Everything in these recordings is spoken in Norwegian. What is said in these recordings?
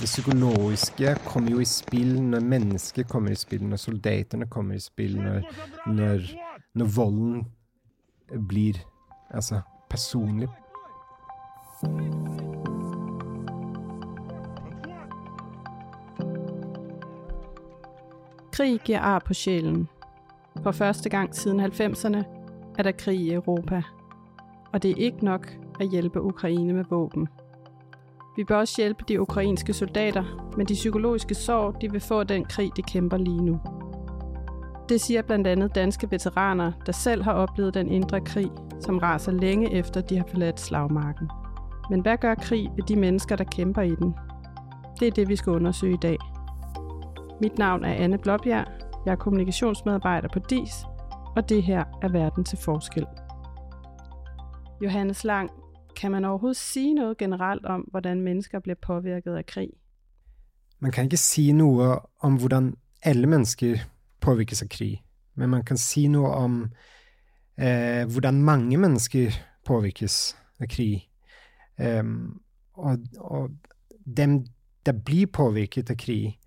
Det psykologiske kommer jo i spill når mennesker kommer i spill, når soldatene kommer i spill, når, når, når volden blir altså, personlig. Krig giver ar på sjælen. For første gang siden 90'erne er der krig i Europa. Og det er ikke nok at hjælpe Ukraine med våben. Vi bør også hjælpe de ukrainske soldater med de psykologiske sår, de vil få den krig, de kæmper lige nu. Det blandt andet danske veteraner, der selv har oplevet den indre krig, som raser længe efter de har forladt slagmarken. Men hvad gør krig ved de mennesker, der kæmper i den? Det er det, vi skal undersøge i dag. Mit navn er Anne Blåbjerg. Jeg er kommunikationsmedarbejder på DIS, og det her er Verden til Forskel. Johannes Lang, kan man overhovedet sige noget generelt om, hvordan mennesker bliver påvirket af krig? Man kan ikke si noe om hvordan alle mennesker påvirkes av krig, men man kan si noe om eh, hvordan mange mennesker påvirkes av krig. Um, og, og dem der blir påvirket av krig,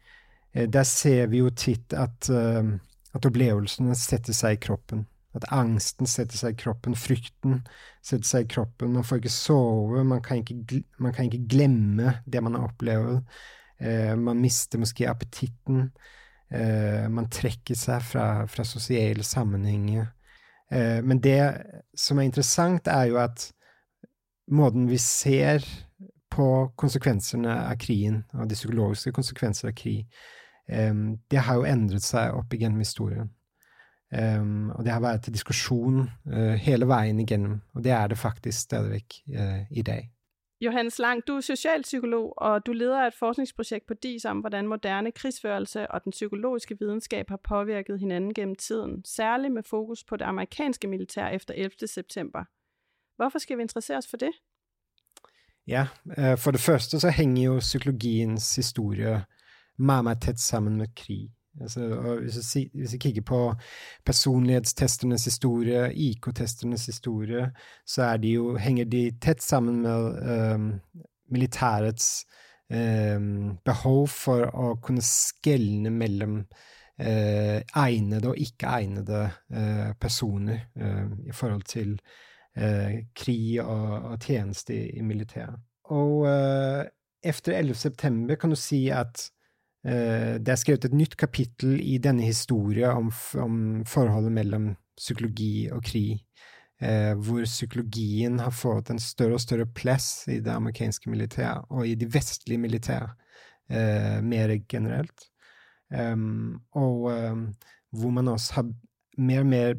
eh, der ser vi jo titt at, uh, at opplevelsene setter seg i kroppen. At angsten setter seg i kroppen, frykten setter seg i kroppen. Man får ikke sove, man kan ikke, man kan ikke glemme det man har opplevd. Eh, man mister måske appetitten. Eh, man trekker seg fra, fra sosiale sammenhenger. Eh, men det som er interessant, er jo at måten vi ser på konsekvensene av krigen, og de psykologiske konsekvenser av krig, eh, det har jo endret seg opp igjennom historien. Um, og det har vært til diskusjon uh, hele veien igjennom, og det er det faktisk stadigvæk uh, i dag. Johannes Lang, du er socialpsykolog, og du leder et forskningsprojekt på DIS om, hvordan moderne krigsførelse og den psykologiske videnskab har påvirket hinanden gennem tiden, særlig med fokus på det amerikanske militær efter 11. september. Hvorfor skal vi interessere os for det? Ja, uh, for det første så hænger jo psykologiens historie meget, meget tæt sammen med krig. Altså, hvis, jeg, hvis, jeg, kikker på personlighetstesternes historie, IK-testernes historie, så de jo, henger de tett sammen med um, militærets um, behov for å kunne skelne mellom uh, egnede og ikke egnede uh, personer uh, i forhold til krig og, og tjeneste i, i militæret. Og etter 11. september kan du si at Eh, det er skrevet et nytt kapittel i denne historien om, om forholdet mellom psykologi og krig, eh, hvor psykologien har fått en større og større plass i det amerikanske militæret, og i det vestlige militæret eh, mer generelt. Og hvor man også har mer og mer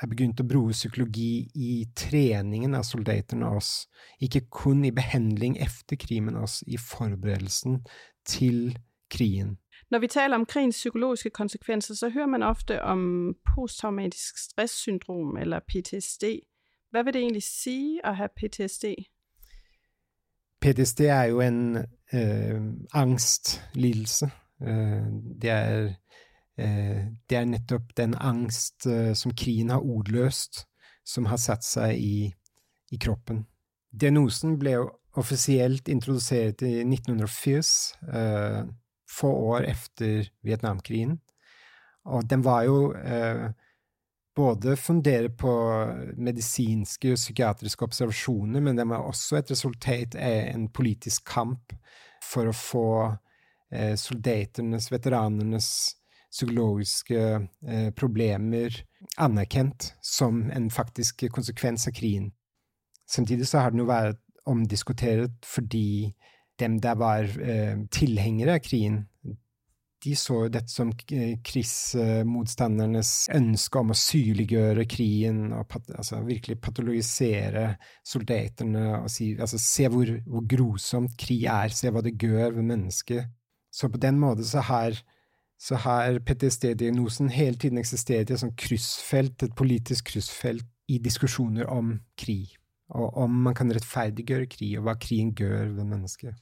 har begynt å bruke psykologi i treningen av soldatene oss, ikke kun i behandling etter krig, men også i forberedelsen til krigen. Når vi taler om krigens psykologiske konsekvenser, så hører man ofte om posttraumatisk stresssyndrom eller PTSD. Hva vil det egentlig sige å ha PTSD? PTSD er jo en øh, angstlidelse. Øh, det, er, øh, det er nettopp den angst øh, som krigen har ordløst, som har satt seg i, i kroppen. Diagnosen ble offisielt introdusert i 1980. Få år etter Vietnamkrigen. Og den var jo eh, både fundert på medisinske og psykiatriske observasjoner, men den var også et resultat av en politisk kamp for å få eh, soldatenes, veteranenes psykologiske eh, problemer anerkjent som en faktisk konsekvens av krigen. Samtidig så har den jo vært omdiskutert fordi dem der var eh, tilhengere av krigen, de så dette som krigsmotstandernes ønske om å syliggjøre krigen og pat, altså, virkelig patologisere soldatene og si altså, Se hvor, hvor, grusomt krig er, se hva det gjør ved mennesket. Så på den måten så har, så har PTSD-diagnosen hele tiden eksistert i et sånt kryssfelt, et politisk kryssfelt, i diskusjoner om krig og om man kan rettferdiggjøre krig, og hva krigen gjør ved mennesket.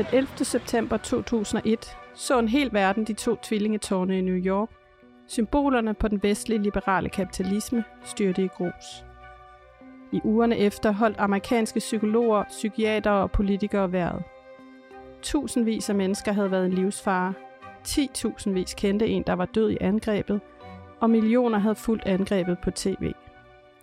Den 11. september 2001 så en hel verden de to tvillingetårne i New York, symbolerne på den vestlige liberale kapitalisme, styrte i grus. I ugerne efter holdt amerikanske psykologer, psykiatere og politikere vejret. Tusindvis af mennesker havde været en livsfare. 10.000vis kendte en, der var død i angrebet, og millioner havde fulgt angrebet på tv.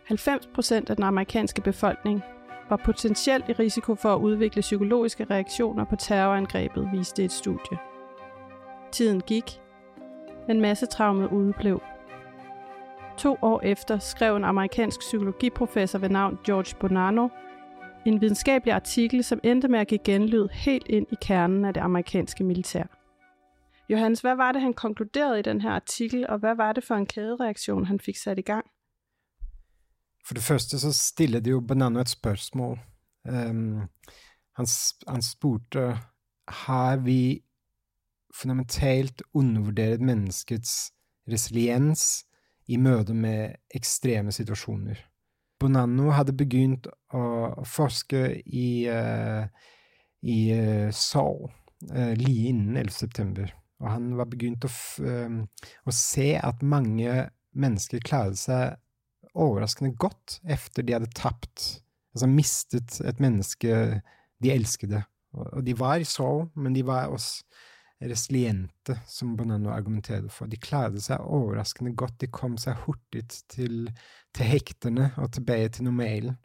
90 procent af den amerikanske befolkning var potentielt i risiko for at udvikle psykologiske reaktioner på terrorangrebet, viste et studie. Tiden gik, men massetraumet udeblev. To år efter skrev en amerikansk psykologiprofessor ved navn George Bonanno en videnskabelig artikel, som endte med at give genlyd helt ind i kernen af det amerikanske militær. Johannes, hvad var det, han konkluderede i den her artikel, og hvad var det for en kædereaktion, han fik sat i gang? For det første så stiller det jo Bonanno et spørsmål. Um, han, han spurte har vi fundamentalt undervurderet menneskets resiliens i møte med ekstreme situasjoner. Bonanno hadde begynt å forske i, uh, i uh, Seoul uh, like innen 11. september. Og han var begynt å, å se at mange mennesker klarer seg overraskende godt efter de hadde tapt, altså mistet et menneske de elskede. Og de var i sorg, men de var også resiliente, som Bonanno argumenterte for. De klarte seg overraskende godt. De kom seg hurtig til, til hektene og tilbake til normalen.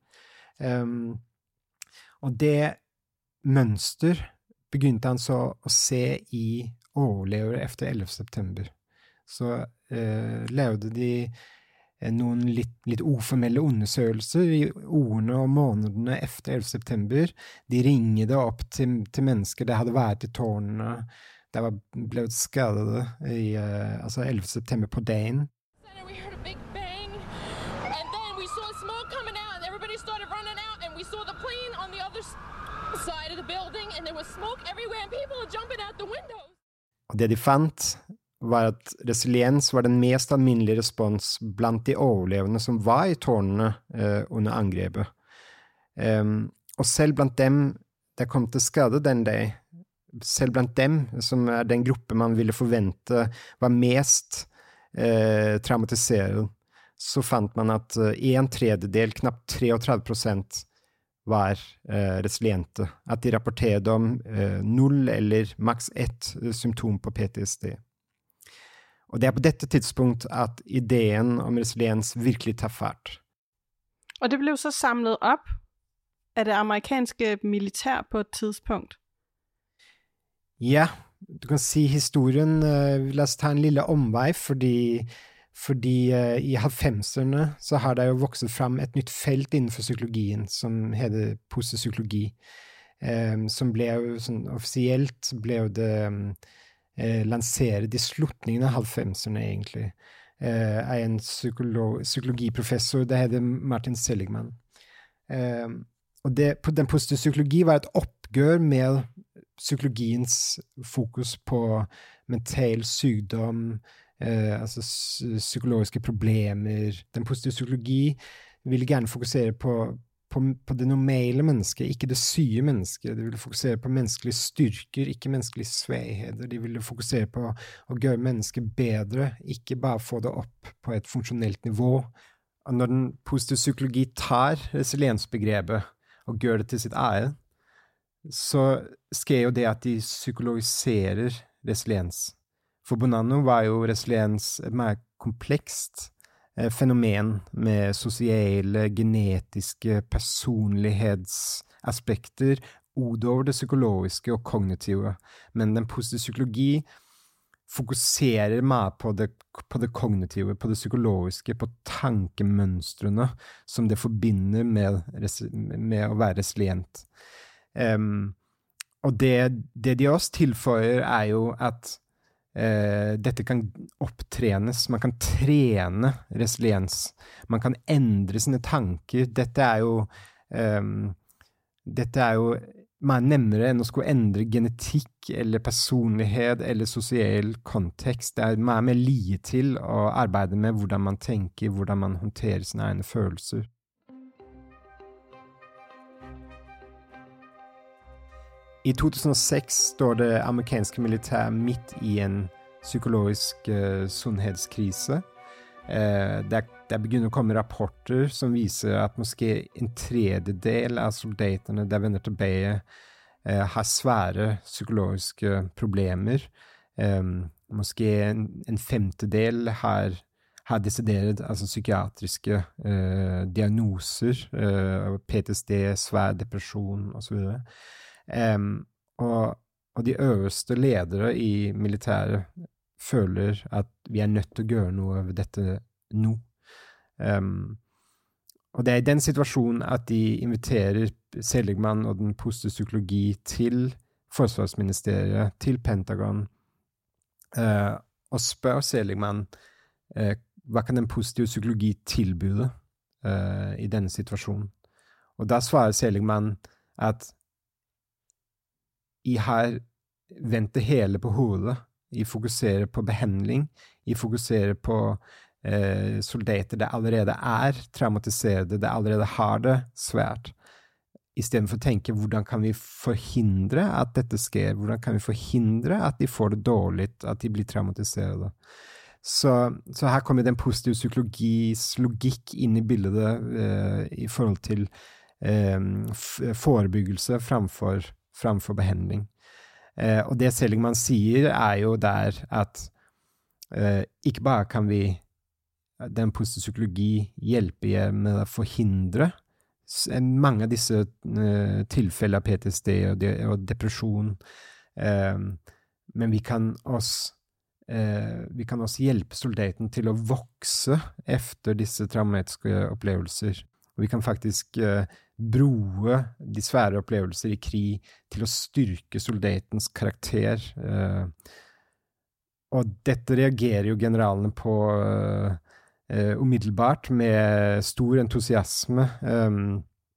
Um, og det mønster begynte han så å se i overlevere etter 11. september. Så uh, levde de eh, noen litt, litt uformelle undersøkelser i ordene og månedene etter 11. september. De ringte opp til, til mennesker det hadde vært i tårnene, der var blevet skadet i uh, altså 11. september på dagen. Og det de fant, var at resiliens var den mest alminnelige respons blant de overlevende som var i tårnene eh, under angrepet. Um, og selv blant dem der kom til skade den dag, selv blant dem, som er den gruppe man ville forvente var mest eh, traumatisert, så fant man at eh, en tredjedel, knapt 33% var eh, resiliente. At de rapporterte om eh, null eller maks ett eh, symptom på PTSD. Og det er på dette tidspunkt at ideen om resiliens virkelig tar fart. Og det ble så samlet opp av det amerikanske militær på et tidspunkt. Ja, du kan si historien uh, La oss ta en lille omvei, fordi, fordi uh, i 90-erne så har det jo vokst fram et nytt felt innenfor psykologien som heter posepsykologi. Um, som ble jo sånn offisielt ble jo det um, uh, de slutningene slutningen av 90-erne, egentlig. eh, av en psykologiprofessor, det heter Martin Seligman. Eh, og det, den positive psykologi var et oppgjør med psykologiens fokus på mental sykdom, eh, altså psykologiske problemer Den positive psykologi ville gjerne fokusere på, på, på, det normale mennesket, ikke det syke mennesket. De ville fokusere på menneskelige styrker, ikke menneskelige svakheter. De ville fokusere på å gjøre mennesket bedre, ikke bare få det opp på et funksjonelt nivå. Når den positive psykologi tar resiliensbegrepet og gjør det til sitt eget, så skjer jo det at de psykologiserer resiliens. For Bonanno var jo resiliens mer komplekst fenomen med sosiale, genetiske personlighetsaspekter utover det psykologiske og kognitive. Men den positive psykologi fokuserer mer på det, på det, kognitive, på det psykologiske, på tankemønstrene som det forbinder med, med å være resilient. Um, og det, det, de også tilføyer, er jo at uh, dette kan opptrenes. Man kan trene resiliens. Man kan endre sine tanker. Dette er jo eh, Dette er jo mer nemmere enn å skulle endre genetikk eller personlighet eller sosial kontekst. Det er mer med lie til å arbeide med hvordan man tenker, hvordan man håndterer sine egne følelser. I 2006 står det amerikanske militæret midt i en psykologisk uh, sunnhetskrise. Uh, det, det, begynner å komme rapporter som viser at måske en tredjedel av soldatene der vender tilbake, uh, har svære psykologiske problemer. Um, måske en, en femtedel har, har desideret altså psykiatriske diagnoser. PTSD, svær depresjon osv. Um, og, og, de øverste ledere i militæret føler at vi er nødt til å gjøre noe over dette nå. Um, og det er i den situasjonen at de inviterer Seligman og den positive psykologi til Forsvarsministeriet, til Pentagon, uh, og spør Seligman uh, hva kan den positive psykologi tilbyde uh, i denne situasjonen. Og da svarer Seligman at i har vendt hele på hodet. I fokuserer på behandling. I fokuserer på eh, soldater det allerede er traumatiserte, det allerede har det svært. Istedenfor å tenke hvordan kan vi forhindre at dette skjer, hvordan kan vi forhindre at de får det dårlig, at de blir traumatiserte. Så, så, her kommer den positive psykologis logikk inn i bildet eh, i forhold til eh, forebyggelse framfor framfor behandling. Eh, og det Seligman sier, er jo der at eh, ikke bare kan vi, den positive psykologi, hjelpe med å forhindre mange av disse eh, tilfellene av PTSD og, de, og depresjon, eh, men vi kan også eh, vi kan også hjelpe soldaten til å vokse etter disse traumatiske opplevelser. Og vi kan faktisk eh, broe de svære opplevelser i krig til å styrke soldatens karakter. Eh, og dette reagerer jo generalene på eh, umiddelbart med stor entusiasme.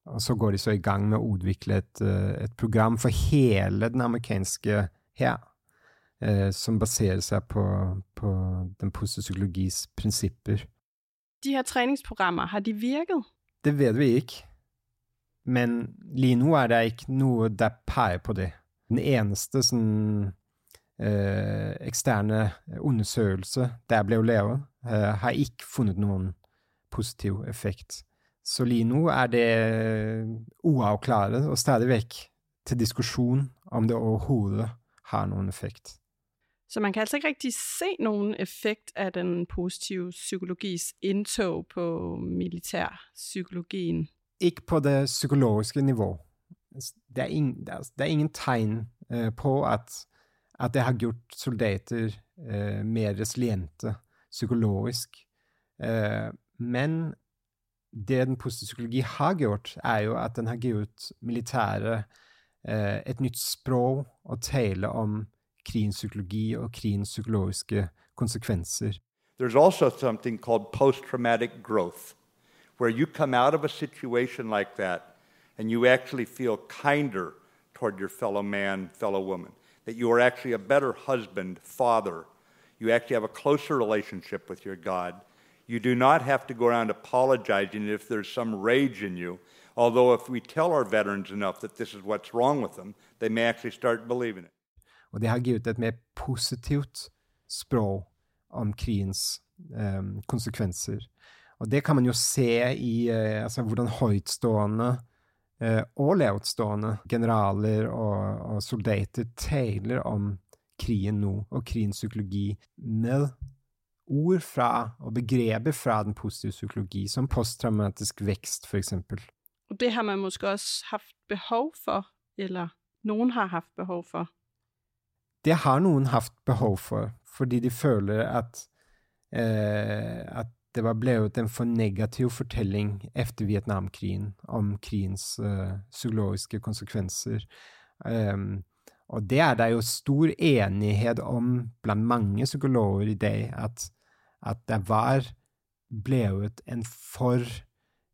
og så går de så i gang med å utvikle et, et program for hele den amerikanske hær. som baserer seg på, på den positive psykologis prinsipper. De her treningsprogrammer, har de virket? Det vet vi ikke. Men lige nå er det ikke noe der peier på det. Den eneste sånn eh, eksterne undersøkelse der ble laget, eh, har ikke funnet noen positiv effekt. Så lige nå er det uavklart og stadig vekk til diskusjon om det overhodet har noen effekt. Så man kan altså ikke rigtig se nogen effekt av den positive psykologis indtog på militærpsykologien? Ikke på det psykologiske nivå. Det er, ingen, det er ingen tegn eh, på at, at det har gjort soldater eh, mer resiliente psykologisk. Eh, men det den positive psykologi har gjort, er jo at den har gitt militæret et nytt språk å tale om krigens psykologi og krigens psykologiske konsekvenser. There's also something called post-traumatic growth, where you come out of a situation like that and you actually feel kinder toward your fellow man, fellow woman, that you are actually a better husband, father. You actually have a closer relationship with your God. You do not have to go around apologizing if there's some rage in you. Although, if we tell our veterans enough that this is what's wrong with them, they may actually start believing it. Og de har gitt et mer positivt språk om krigens um, konsekvenser. Og det kan man jo se i uh, altså, hvordan høytstående uh, og lavtstående generaler og, og, soldater taler om krigen nå, og krigens psykologi, med ord fra og begreper fra den positive psykologi, som posttraumatisk vekst, f.eks. Og det har man måske også haft behov for, eller noen har haft behov for? det har noen hatt behov for, fordi de føler at, eh, at det var jo en for negativ fortelling etter Vietnamkrigen om krigens uh, psykologiske konsekvenser. Um, og det er det jo stor enighet om blant mange psykologer i dag, at, at det var blevet en for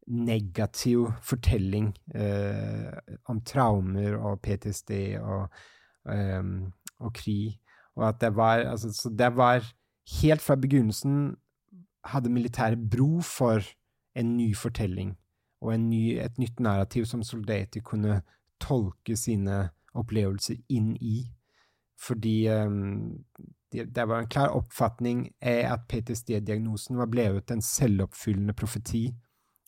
negativ fortelling uh, om traumer og PTSD og um, og krig. Og at det var altså, Så det var Helt fra begynnelsen hadde militæret bro for en ny fortelling og ny, et nytt narrativ som soldater kunne tolke sine opplevelser inn i. Fordi um, det, det, var en klar oppfatning av at PTSD-diagnosen var blevet en selvoppfyllende profeti,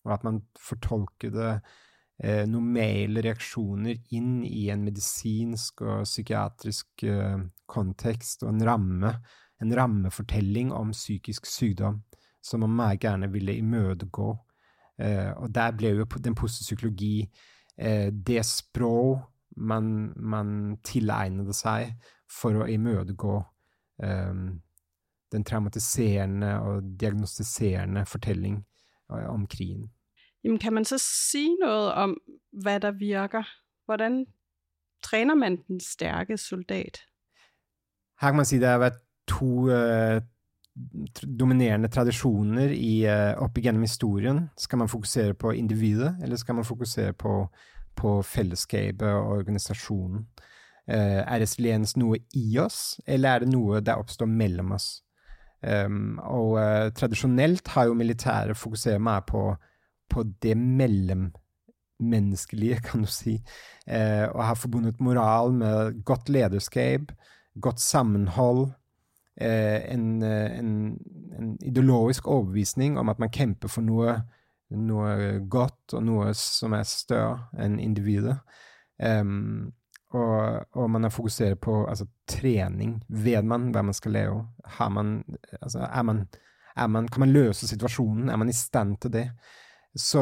og at man fortolket eh, normale reaksjoner inn i en medisinsk og psykiatrisk eh, kontekst og en ramme, en rammefortelling om psykisk sykdom som man meget gjerne ville imøtegå. Eh, og der ble jo den positive psykologi eh, det språk man, man tilegnet seg for å imøtegå eh, den traumatiserende og diagnostiserende fortelling uh, om krigen. Jamen, kan man så si noe om hva der virker? Hvordan trener man den sterke soldat? Her kan man si det har vært to uh, dominerende tradisjoner i, uh, opp igjennom historien. Skal man fokusere på individet, eller skal man fokusere på på fellesskapet og organisasjonen. Uh, er resiliens noe i oss, eller er det noe der oppstår mellom oss? Um, og uh, tradisjonelt har jo militæret fokusert mer på, på det mellommenneskelige, kan du si, uh, og har forbundet moral med godt lederskap, godt sammenhold, en, en, en ideologisk overbevisning om at man kjemper for noe noe godt og noe som er større enn individet. Um, og, og, man er fokusert på altså, trening. Vet man hva man skal leve? av? altså, er man, er man, kan man løse situasjonen? Er man i stand til det? Så,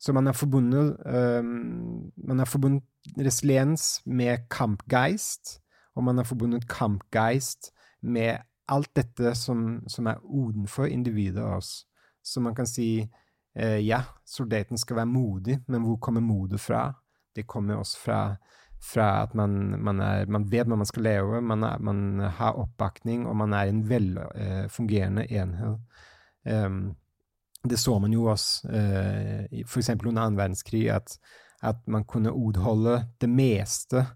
så man er forbundet um, Man har forbundet resiliens med kampgeist, og man har forbundet kampgeist med alt dette som, som er utenfor individet av oss. Så man kan si eh, ja, soldaten skal være modig, men hvor kommer modet fra? Det kommer også fra, fra at man, man, er, man, vet hva man skal leve, man, er, man har oppbakning, og man er en velfungerende eh, enhet. Um, det så man jo også eh, f.eks. under annen verdenskrig, at, at man kunne utholde det meste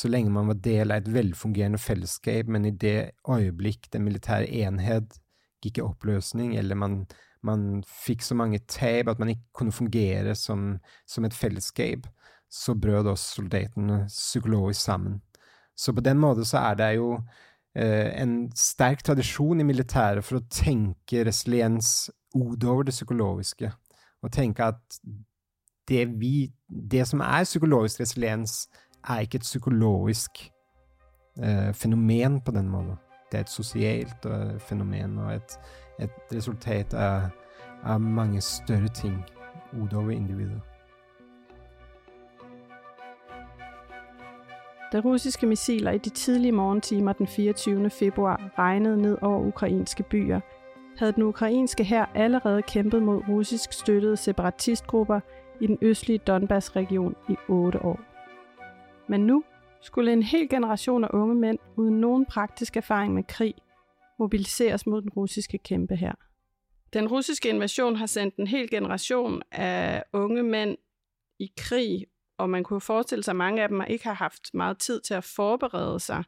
så lenge man var del av et velfungerende fellesskap, men i det øyeblikk den militære enhet gikk i oppløsning, eller man man fikk så mange tap at man ikke kunne fungere som, som et fellesskap, så brøt oss soldatene psykologisk sammen. Så på den måten så er det jo eh, en sterk tradisjon i militæret for å tenke resiliens utover det psykologiske, og tenke at det, vi, det som er psykologisk resiliens, er ikke et psykologisk eh, fenomen på den måten. Det er et sosialt eh, fenomen og et, et resultat av, av, mange større ting utover individet. Da russiske missiler i de tidlige morgentimer den 24. februar regnet ned over ukrainske byer, havde den ukrainske hær allerede kæmpet mod russisk støttede separatistgrupper i den østlige Donbass-region i otte år. Men nu skulle en hel generation af unge mænd uden nogen praktisk erfaring med krig mobiliseres mod den russiske kæmpe her. Den russiske invasion har sendt en hel generation af unge mænd i krig, og man kunne forestille sig, at mange af dem ikke har haft meget tid til at forberede sig.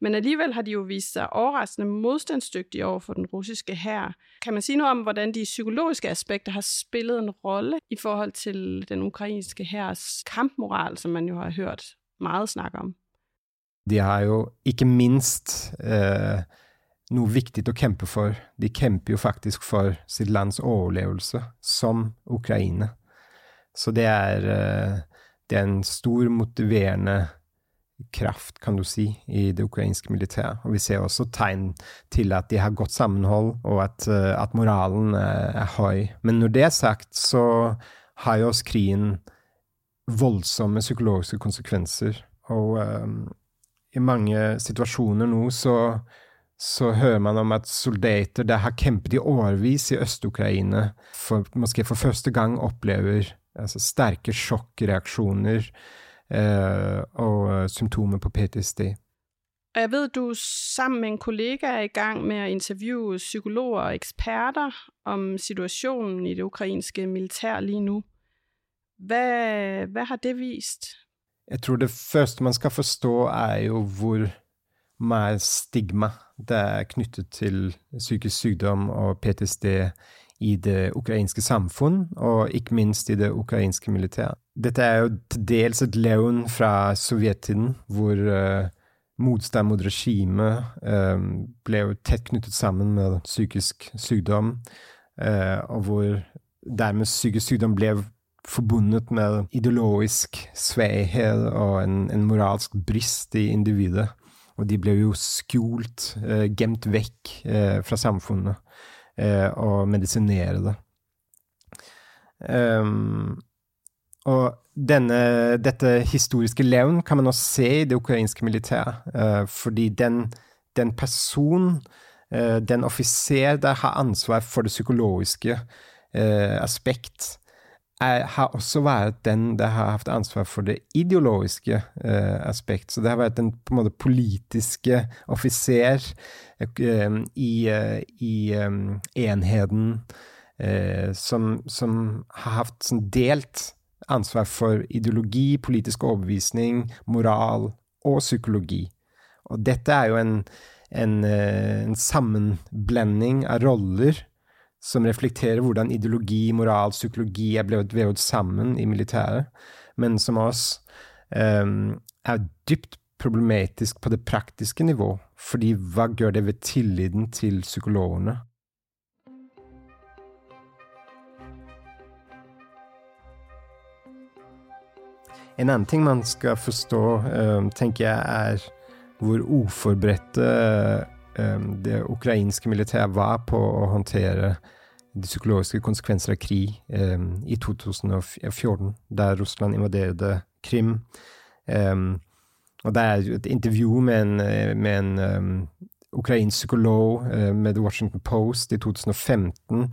Men alligevel har de jo vist sig overraskende modstandsdygtige over for den russiske hær. Kan man sige noget om, hvordan de psykologiske aspekter har spillet en rolle i forhold til den ukrainske hærs kampmoral, som man jo har hørt meget snak om? De har jo ikke minst eh, noe viktig å kjempe for. De kjemper jo faktisk for sitt lands overlevelse, som Ukraina. Så det er, eh, det er en stor motiverende kraft, kan du si, i det ukrainske militæret. Og vi ser også tegn til at de har godt sammenhold, og at, eh, at moralen er, er, høy. Men når det er sagt, så har jo også krigen voldsomme psykologiske konsekvenser. Og um, i mange situasjoner nå så, så hører man om at soldater der har kjempet i årevis i Øst-Ukraina, måske for første gang opplever altså, sterke sjokkreaksjoner uh, og symptomer på PTSD. Jeg vet du sammen med en kollega er i gang med å intervjue psykologer og eksperter om situasjonen i det ukrainske militær lige nu. Hvad, hvad har det vist? Jeg tror det første man skal forstå, er jo hvor mye stigma det er knyttet til psykisk sykdom og PTSD i det ukrainske samfunn, og ikke minst i det ukrainske militæret. dette er jo til dels et levn fra sovjettiden, hvor uh, motstand mot regimet uh, ble jo tett knyttet sammen med psykisk sykdom, uh, og hvor dermed psykisk sykdom ble forbundet med ideologisk svakhet og en, en, moralsk brist i individet. Og de ble jo skjult, gemt vekk fra samfunnet, og medisinere. Um, og denne, dette historiske levn kan man også se i det ukrainske militæret, uh, fordi den, den person, uh, den offiser der har ansvar for det psykologiske uh, aspekt, er, har også vært den der har hatt ansvar for det ideologiske aspekt. Så det har vært den på en måte politiske offiser i, i um, enheten som, som, har hatt sånn delt ansvar for ideologi, politisk overbevisning, moral og psykologi. Og dette er jo en, en, eh, en sammenblending av roller som reflekterer hvordan ideologi, moral, psykologi er blitt vevd sammen i militæret, men som oss um, er dypt problematisk på det praktiske nivå. Fordi hva gjør det ved tilliten til psykologene? En annen ting man skal forstå, um, tenker jeg, er hvor uforberedte det ukrainske militæret var på å håndtere de psykologiske konsekvenser av krig um, i 2014, der Russland invaderte Krim. og det er et intervju med en, med en ukrainsk psykolog uh, med The Washington Post i 2015,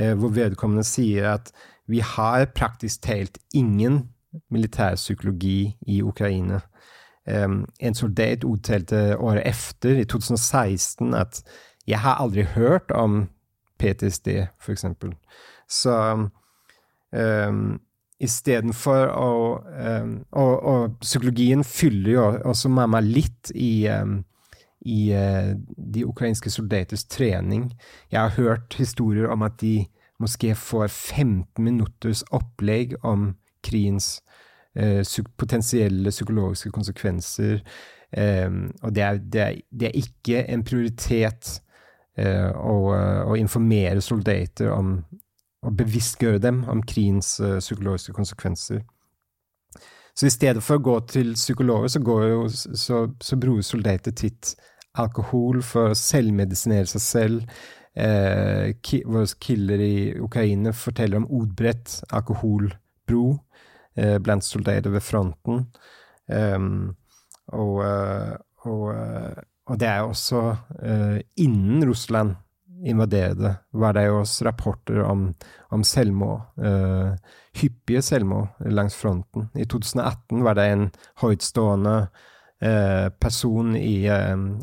uh, hvor vedkommende sier at vi har praktisk talt ingen militærpsykologi i Ukraina. Um, en soldat uttalte året etter, i 2016, at 'jeg har aldri hørt om PTSD', for eksempel. Så um, istedenfor å um, og, og, psykologien fyller jo også mamma litt i, um, i uh, de ukrainske soldaters trening. Jeg har hørt historier om at de måske får 15 minutters opplegg om krigens potensielle psykologiske konsekvenser. Eh, og det er, det, er, det er, ikke en prioritet eh, å, å, informere soldater om å bevisstgjøre dem om krigens psykologiske konsekvenser. Så i stedet for å gå til psykologer, så, jo, så, så bruker soldater titt alkohol for å selvmedisinere seg selv. Eh, våre killer i Ukraina forteller om utbredt alkoholbro. eh, blant soldater ved fronten. Um, og, eh, og, eh, og, det er også uh, Innen Russland invaderte, var det jo også rapporter om, om selvmord. Uh, hyppige selvmord langs fronten. I 2018 var det en høytstående uh, person i,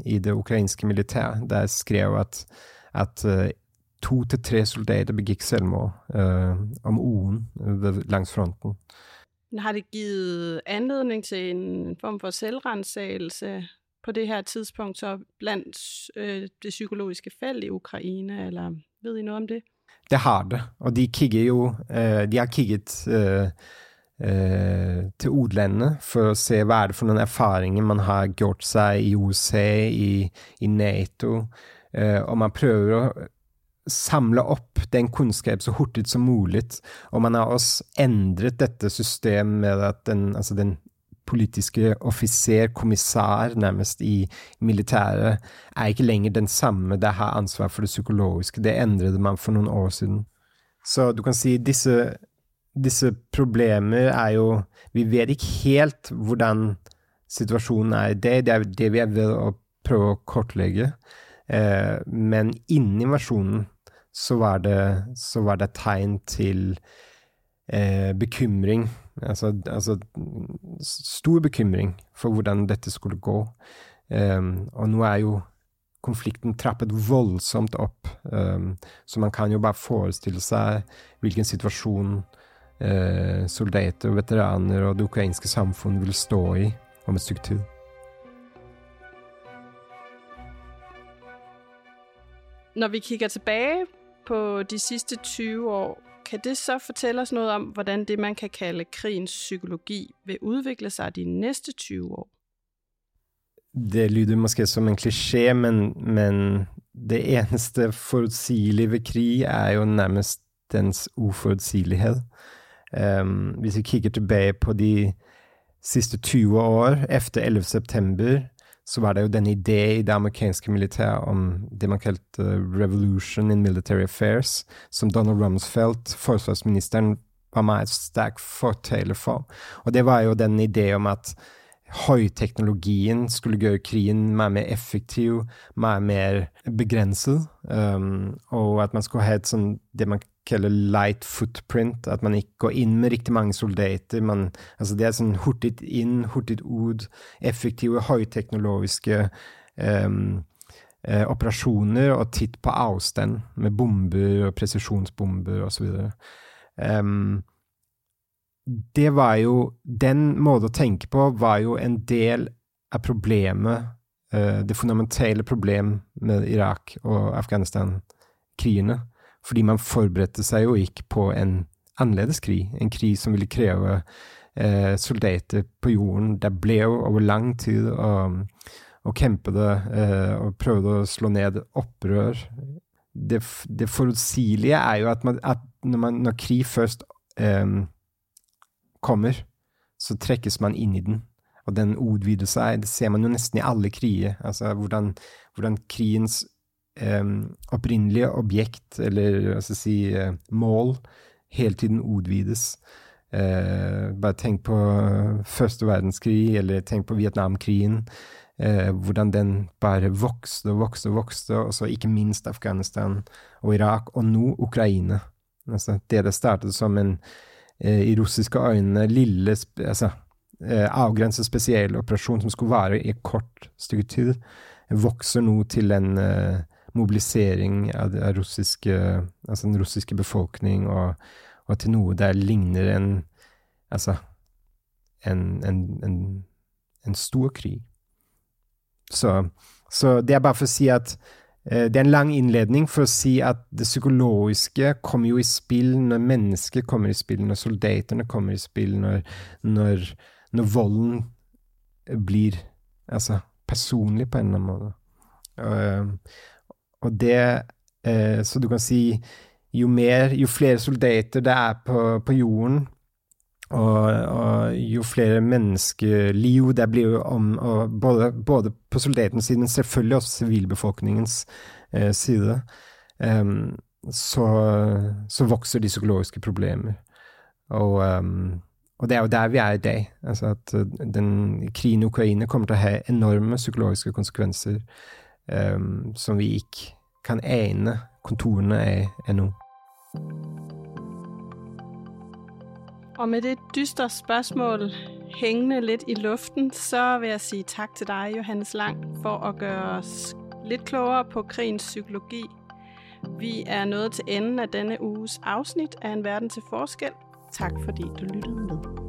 i, det ukrainske militæret der skrev at, at to til tre soldater begikk selvmord om uken langs fronten. Har det givet anledning til en form for selvrensagelse på det her tidspunkt så blandt øh, det psykologiske felt i Ukraina, eller ved I noget om det? Det har det, og de kigger jo øh, De har kigget øh, øh, til utlandet for å se hva er det for noen erfaringer man har gjort seg i USA, i, i Nato, øh, og man prøver å samle opp den kunnskap så hurtig som mulig. Og man har også endret dette systemet med at den, altså den politiske offiser, kommissær, nærmest i militæret, er ikke lenger den samme det har ansvar for det psykologiske. Det endret man for noen år siden. Så du kan si disse, disse problemer er jo Vi vet ikke helt hvordan situasjonen er i det. Det er det vi er ved å prøve å kortlegge. Eh, men innen invasjonen så var det, så var det tegn til eh, bekymring. Altså, altså, stor bekymring for hvordan dette skulle gå. Um, og nå er jo konflikten trappet voldsomt opp, um, så man kan jo bare forestille seg hvilken situasjon uh, soldater og veteraner og det ukrainske samfunn vil stå i om et stykke tid. Når vi kikker tilbake på de sidste 20 år, kan det så fortælle os noget om, hvordan det, man kan kalde krigens psykologi, vil udvikle sig de næste 20 år? Det lyder måske som en kliché, men, men det eneste forutsigelige ved krig er jo nærmest dens uforudsigelighed. Um, hvis vi kigger tilbage på de sidste 20 år efter 11. september, så var det jo den idé i det amerikanske militæret om det man kalte revolution in military affairs, som Donald Rumsfeldt, forsvarsministeren, var meget sterk fortaler for. Og det var jo den idé om at høyteknologien skulle gjøre krigen mer mer effektiv, mer mer begrenset, um, og at man skulle ha et sånn det man kaller light footprint, at man ikke går inn med riktig mange soldater. Man, altså det er sånn hurtig inn, hurtig ut, effektive, høyteknologiske um, eh, operasjoner og titt på avstand med bomber og presisjonsbomber osv. Um, det var jo Den måten å tenke på var jo en del av problemet, uh, det fundamentale problemet med Irak og Afghanistan-krigene. Fordi man forberedte seg jo ikke på en annerledes krig, en krig som ville kreve eh, soldater på jorden. Det ble jo over lang tid å, kjempe det uh, og prøvde å slå ned opprør. Det, det forutsigelige er jo at, man, at når, man, når, krig først eh, kommer, så trekkes man inn i den. Og den utvider seg. Det ser man jo nesten i alle kriger. Altså hvordan, hvordan krigens opprinnelige objekt, eller hva skal jeg si, uh, mål, hele tiden utvides. Eh, bare tenk på første verdenskrig, eller tenk på Vietnamkrigen. Eh, hvordan den bare vokste og vokste og vokste, og så ikke minst Afghanistan og Irak, og nå Ukraina. Altså, det det startet som en Eh, i russiske øyne lille, altså, eh, avgrenset spesiell operasjon som skulle vare i et kort stykke tid, vokser nå til en mobilisering av, russiske, altså den russiske befolkning, og, og, til noe der ligner en Altså en, en, en, en stor krig. Så, så det er bare for å si at Eh, det er en lang innledning for å si at det psykologiske kommer jo i spill når mennesker kommer i spill, når soldatene kommer i spill, når, når, når volden blir altså, personlig på en eller annen måte. Og, og det eh, Så du kan si jo mer, jo flere soldater det er på, på jorden, og, og, jo flere menneskeliv det blir om både, både, på soldatenes side, men selvfølgelig også sivilbefolkningens eh, side, um, så, så, vokser de psykologiske problemer. Og, um, og, det er jo der vi er i dag. Altså at den krigen i Ukraina kommer til å ha enorme psykologiske konsekvenser um, som vi ikke kan ane kontorene av ennå. Og med det dystre spørsmålet hengende litt i luften, så vil jeg si tak til deg, Johannes Lang, for å gjøre oss litt klogere på krigens psykologi. Vi er nået til enden av denne uges avsnitt av En Verden til Forskel. Tak fordi du lyttet med.